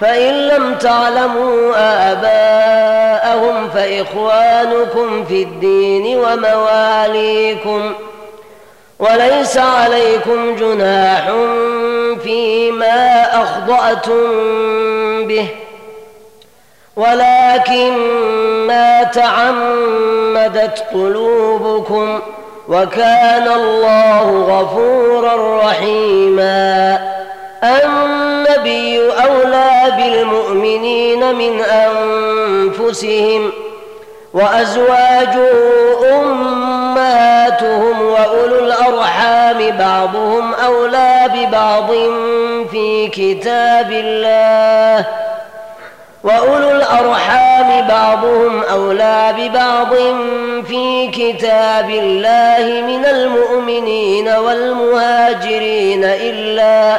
فإن لم تعلموا آباءهم فإخوانكم في الدين ومواليكم وليس عليكم جناح فيما اخطاتم به ولكن ما تعمدت قلوبكم وكان الله غفورا رحيما النبي أولى بالمؤمنين من أنفسهم وازواجه أمهاتهم وأولو الأرحام بعضهم أولى ببعض في كتاب الله وأولو الأرحام بعضهم أولى ببعض في كتاب الله من المؤمنين والمهاجرين إلا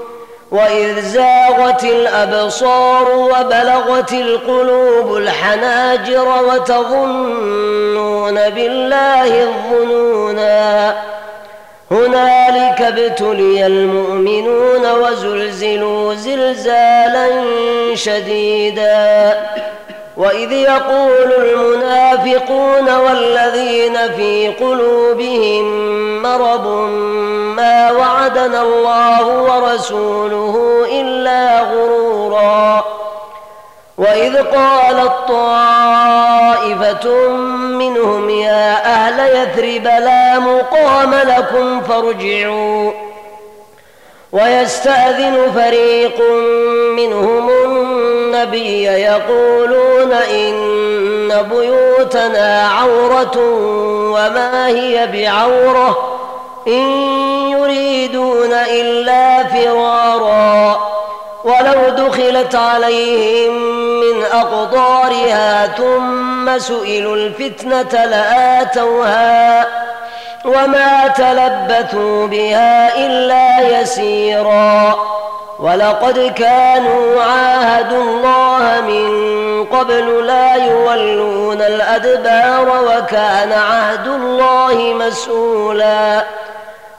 وإذ زاغت الأبصار وبلغت القلوب الحناجر وتظنون بالله الظنونا. هنالك ابتلي المؤمنون وزلزلوا زلزالا شديدا. وإذ يقول المنافقون والذين في قلوبهم مرض ما وعدنا الله ورسوله إلا غرورا. وإذ قالت طائفة منهم يا أهل يثرب لا مقام لكم فارجعوا. ويستأذن فريق منهم النبي يقولون إن بيوتنا عورة وما هي بعورة. إن يريدون إلا فرارا ولو دخلت عليهم من أقطارها ثم سئلوا الفتنة لآتوها وما تلبثوا بها إلا يسيرا ولقد كانوا عاهدوا الله من قبل لا يولون الأدبار وكان عهد الله مسؤولا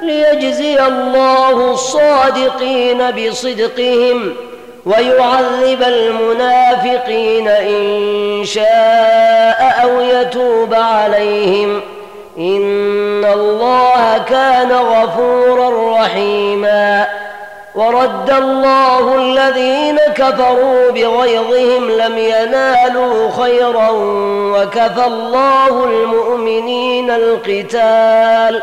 ليجزي الله الصادقين بصدقهم ويعذب المنافقين إن شاء أو يتوب عليهم. إن الله كان غفورا رحيما. ورد الله الذين كفروا بغيظهم لم ينالوا خيرا وكفى الله المؤمنين القتال.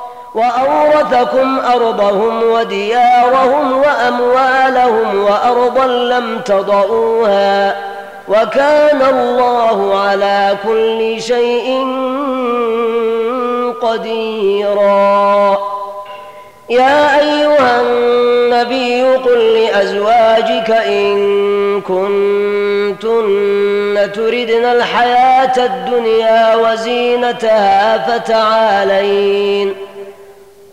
وأورثكم أرضهم وديارهم وأموالهم وأرضا لم تضعوها وكان الله على كل شيء قديرا. يا أيها النبي قل لأزواجك إن كنتن تردن الحياة الدنيا وزينتها فتعالين.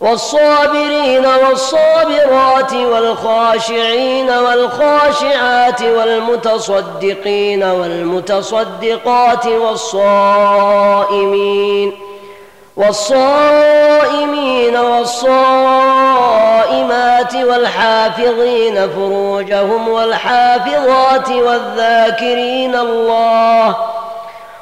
والصابرين والصابرات والخاشعين والخاشعات والمتصدقين والمتصدقات والصائمين والصائمين والصائمات والحافظين فروجهم والحافظات والذاكرين الله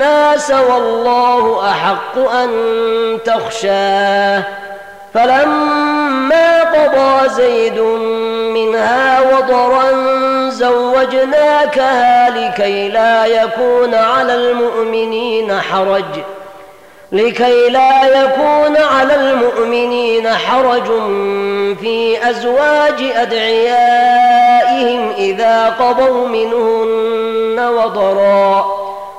الناس والله أحق أن تخشاه. فلما قضى زيد منها وطرا زوجناكها لكي لا يكون على المؤمنين حرج. لكي لا يكون على المؤمنين حرج في أزواج أدعيائهم إذا قضوا منهن وطرا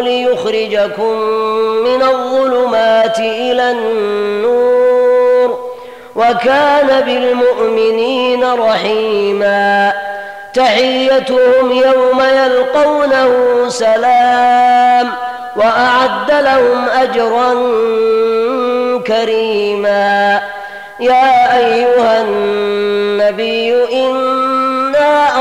ليخرجكم من الظلمات إلى النور وكان بالمؤمنين رحيما. تحيتهم يوم يلقونه سلام وأعد لهم أجرا كريما. يا أيها النبي إنا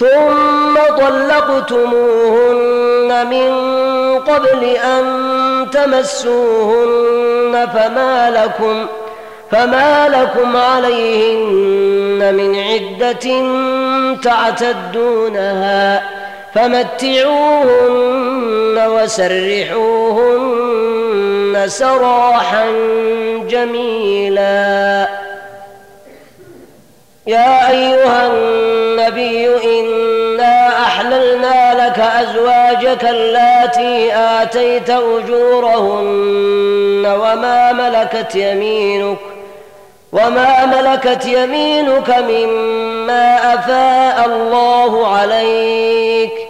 ثم طلقتموهن من قبل أن تمسوهن فما لكم فما لكم عليهن من عدة تعتدونها فمتعوهن وسرحوهن سراحا جميلا يا أيها النبي إنا أحللنا لك أزواجك اللاتي آتيت أجورهن وما ملكت يمينك وما ملكت يمينك مما أفاء الله عليك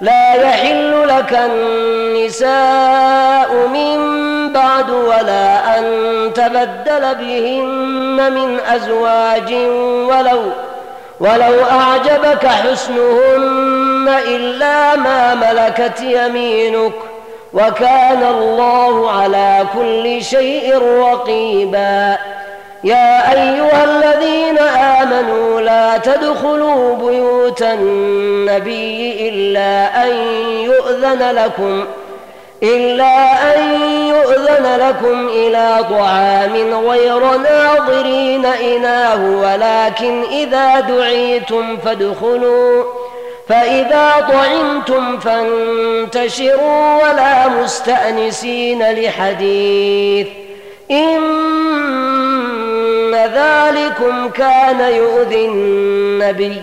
لا يحل لك النساء من بعد ولا أن تبدل بهن من أزواج ولو ولو أعجبك حسنهن إلا ما ملكت يمينك وكان الله على كل شيء رقيبا. يا أيها الذين النبي إلا أن يؤذن لكم إلا أن يؤذن لكم إلى طعام غير ناظرين إناه ولكن إذا دعيتم فادخلوا فإذا طعمتم فانتشروا ولا مستأنسين لحديث. إن ذلكم كان يؤذي النبي.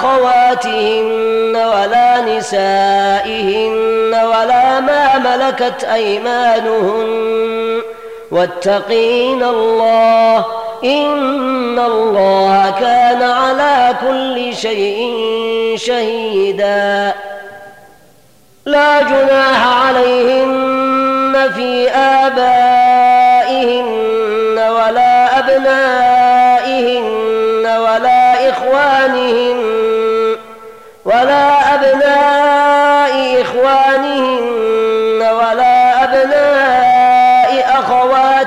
أخواتهن ولا نسائهن ولا ما ملكت أيمانهن واتقين الله إن الله كان على كل شيء شهيدا. لا جناح عليهن في آبائهن ولا أبنائهن ولا إخوانهن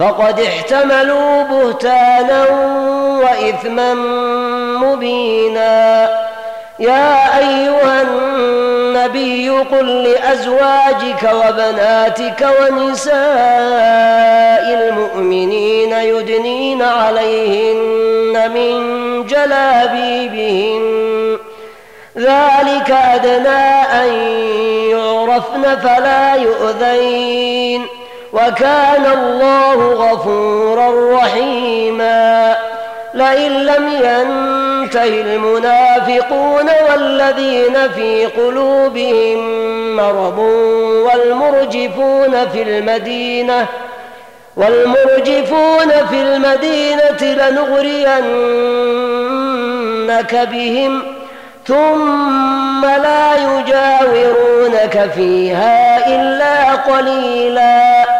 فقد احتملوا بهتانا وإثما مبينا. يا أيها النبي قل لأزواجك وبناتك ونساء المؤمنين يدنين عليهن من جلابيبهن. ذلك أدنى أن يعرفن فلا يؤذين. وكان الله غفورا رحيما. لئن لم ينته المنافقون والذين في قلوبهم مرض والمرجفون في المدينة والمرجفون في المدينة لنغرينك بهم ثم لا يجاورونك فيها إلا قليلا.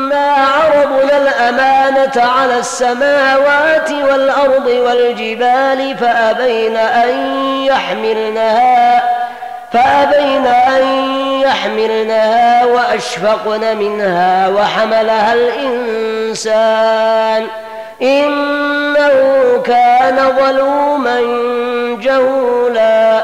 الأمانة على السماوات والأرض والجبال فأبين أن يحملنها فأبين أن يحملنها وأشفقن منها وحملها الإنسان. إنه كان ظلوما جهولا.